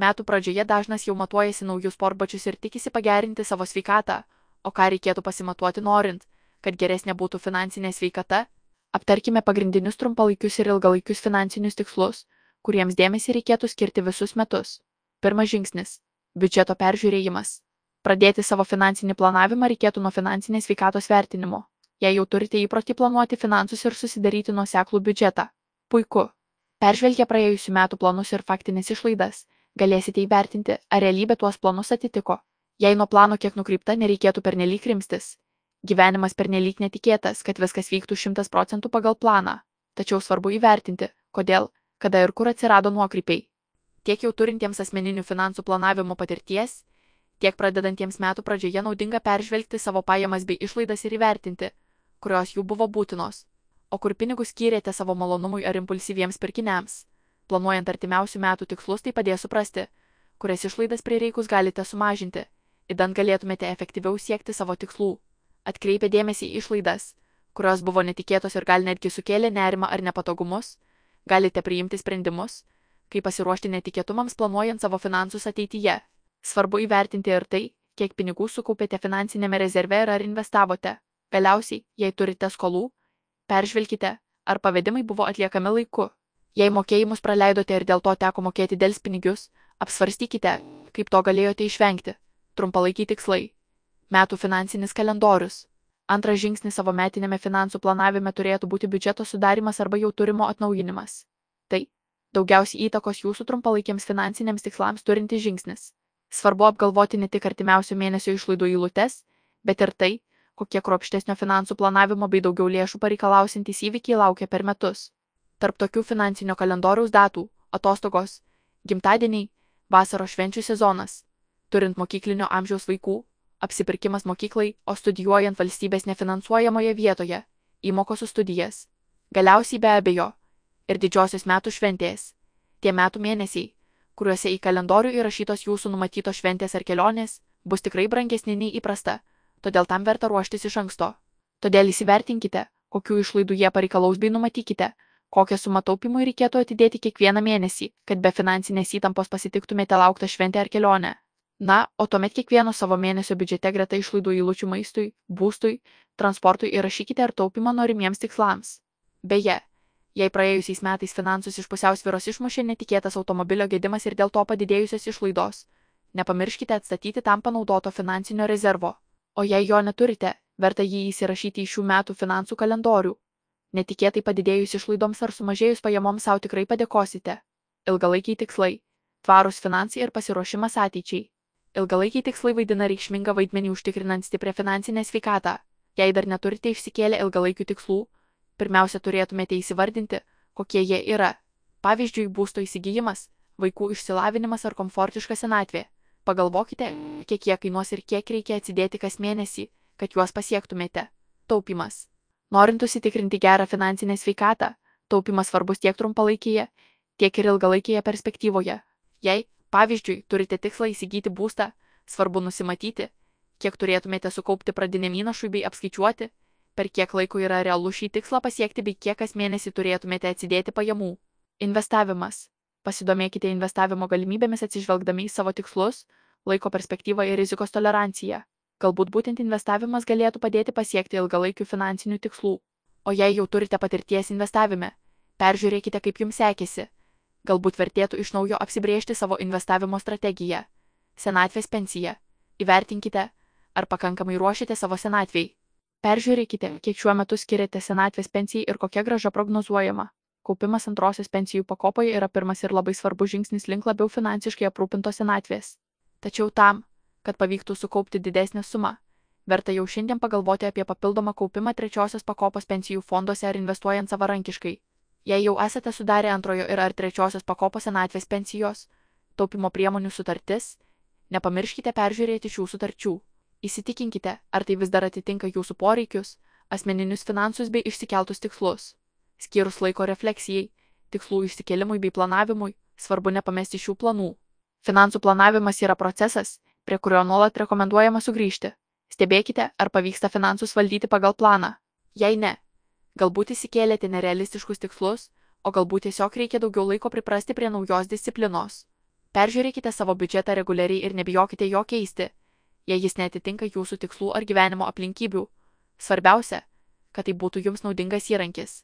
Metų pradžioje dažnas jau matuojasi naujus sportbačius ir tikisi pagerinti savo sveikatą, o ką reikėtų pasimatuoti norint, kad geresnė būtų finansinė sveikata. Aptarkime pagrindinius trumpalaikius ir ilgalaikius finansinius tikslus, kuriems dėmesį reikėtų skirti visus metus. Pirmas žingsnis - biudžeto peržiūrėjimas. Pradėti savo finansinį planavimą reikėtų nuo finansinės sveikatos vertinimo. Jei jau turite įprotį planuoti finansus ir susidaryti nuoseklų biudžetą. Puiku. Peržvelgę praėjusių metų planus ir faktinės išlaidas, galėsite įvertinti, ar realybė tuos planus atitiko. Jei nuo plano kiek nukreipta, nereikėtų pernelyg rimstis. Gyvenimas pernelyg netikėtas, kad viskas vyktų 100 procentų pagal planą. Tačiau svarbu įvertinti, kodėl, kada ir kur atsirado nuokrypiai. Tiek jau turintiems asmeninių finansų planavimo patirties, tiek pradedantiems metų pradžioje naudinga peržvelgti savo pajamas bei išlaidas ir įvertinti, kurios jų buvo būtinos, o kur pinigus skyrėte savo malonumui ar impulsyviems pirkiniams. Planuojant artimiausių metų tikslus tai padės suprasti, kurias išlaidas prireikus galite sumažinti, įdant galėtumėte efektyviau siekti savo tikslų. Atkreipę dėmesį į išlaidas, kurios buvo netikėtos ir gal netgi sukėlė nerimą ar nepatogumus, galite priimti sprendimus, kaip pasiruošti netikėtumams planuojant savo finansus ateityje. Svarbu įvertinti ir tai, kiek pinigų sukaupėte finansinėme rezerve ir ar investavote. Galiausiai, jei turite skolų, peržvelkite, ar pavedimai buvo atliekami laiku. Jei mokėjimus praleidote ir dėl to teko mokėti dėlspinigius, apsvarstykite, kaip to galėjote išvengti. Trumpalaikiai tikslai. Metų finansinis kalendorius. Antras žingsnis savo metinėme finansų planavime turėtų būti biudžeto sudarimas arba jau turimo atnaujinimas. Tai daugiausiai įtakos jūsų trumpalaikiams finansiniams tikslams turintis žingsnis. Svarbu apgalvoti ne tik artimiausio mėnesio išlaidų įlūtes, bet ir tai, kokie kruopštesnio finansų planavimo bei daugiau lėšų pareikalausintys įvykiai laukia per metus. Tarp tokių finansinio kalendoriaus datų - atostogos, gimtadieniai, vasaros švenčių sezonas, turint mokyklinio amžiaus vaikų, apsipirkimas mokyklai, o studijuojant valstybės nefinansuojamoje vietoje, įmokos už studijas. Galiausiai be abejo ir didžiosios metų šventės. Tie metų mėnesiai, kuriuose į kalendorių įrašytos jūsų numatytos šventės ar kelionės, bus tikrai brangesni nei įprasta, todėl tam verta ruoštis iš anksto. Todėl įsivertinkite, kokių išlaidų jie pareikalaus bei numatykite, kokią sumą taupymui reikėtų atidėti kiekvieną mėnesį, kad be finansinės įtampos pasitiktumėte lauktą šventę ar kelionę. Na, o tuomet kiekvieno savo mėnesio biudžete greta išlaidų įlučių maistui, būstui, transportui įrašykite ir taupimą norimiems tikslams. Beje, jei praėjusiais metais finansus iš pusiausviros išmušė netikėtas automobilio gedimas ir dėl to padidėjusios išlaidos, nepamirškite atstatyti tam panaudoto finansinio rezervo, o jei jo neturite, verta jį įsirašyti į šių metų finansų kalendorių netikėtai padidėjus išlaidoms ar sumažėjus pajamoms savo tikrai padėkosite. Ilgalaikiai tikslai - tvarūs finansai ir pasiruošimas ateičiai. Ilgalaikiai tikslai vaidina reikšmingą vaidmenį užtikrinant stiprią finansinę sveikatą. Jei dar neturite išsikėlę ilgalaikių tikslų, pirmiausia turėtumėte įsivardinti, kokie jie yra. Pavyzdžiui, būsto įsigijimas, vaikų išsilavinimas ar komfortiška senatvė. Pagalvokite, kiek jie kainuos ir kiek reikia atsidėti kas mėnesį, kad juos pasiektumėte. Taupimas Norint užsitikrinti gerą finansinę sveikatą, taupimas svarbus tiek trumpalaikėje, tiek ir ilgalaikėje perspektyvoje. Jei, pavyzdžiui, turite tikslą įsigyti būstą, svarbu nusimatyti, kiek turėtumėte sukaupti pradiniam įnašui bei apskaičiuoti, per kiek laiko yra realu šį tikslą pasiekti bei kiek kas mėnesį turėtumėte atsidėti pajamų. Investavimas. Pasidomėkite investavimo galimybėmis atsižvelgdami į savo tikslus, laiko perspektyvą ir rizikos toleranciją. Galbūt būtent investavimas galėtų padėti pasiekti ilgalaikių finansinių tikslų. O jei jau turite patirties investavime, peržiūrėkite, kaip jums sekėsi. Galbūt vertėtų iš naujo apsibriežti savo investavimo strategiją. Senatvės pensija. Įvertinkite, ar pakankamai ruošiate savo senatvėjai. Peržiūrėkite, kiek šiuo metu skiriate senatvės pensijai ir kokia graža prognozuojama. Kaupimas antrosios pensijų pakopoje yra pirmas ir labai svarbus žingsnis link labiau finansiškai aprūpintos senatvės. Tačiau tam, kad pavyktų sukaupti didesnę sumą. Verta jau šiandien pagalvoti apie papildomą kaupimą trečiosios pakopos pensijų fonduose ar investuojant savarankiškai. Jei jau esate sudarę antrojo ir ar trečiosios pakopos senatvės pensijos, taupimo priemonių sutartis, nepamirškite peržiūrėti šių sutarčių. Įsitikinkite, ar tai vis dar atitinka jūsų poreikius, asmeninius finansus bei išsikeltus tikslus. Skyrus laiko refleksijai, tikslų išsikelimui bei planavimui, svarbu nepamesti šių planų. Finansų planavimas yra procesas, prie kurio nuolat rekomenduojama sugrįžti. Stebėkite, ar pavyksta finansus valdyti pagal planą. Jei ne, galbūt įsikėlėte nerealistiškus tikslus, o galbūt tiesiog reikia daugiau laiko priprasti prie naujos disciplinos. Peržiūrėkite savo biudžetą reguliariai ir nebijokite jo keisti, jei jis netitinka jūsų tikslų ar gyvenimo aplinkybių. Svarbiausia, kad tai būtų jums naudingas įrankis.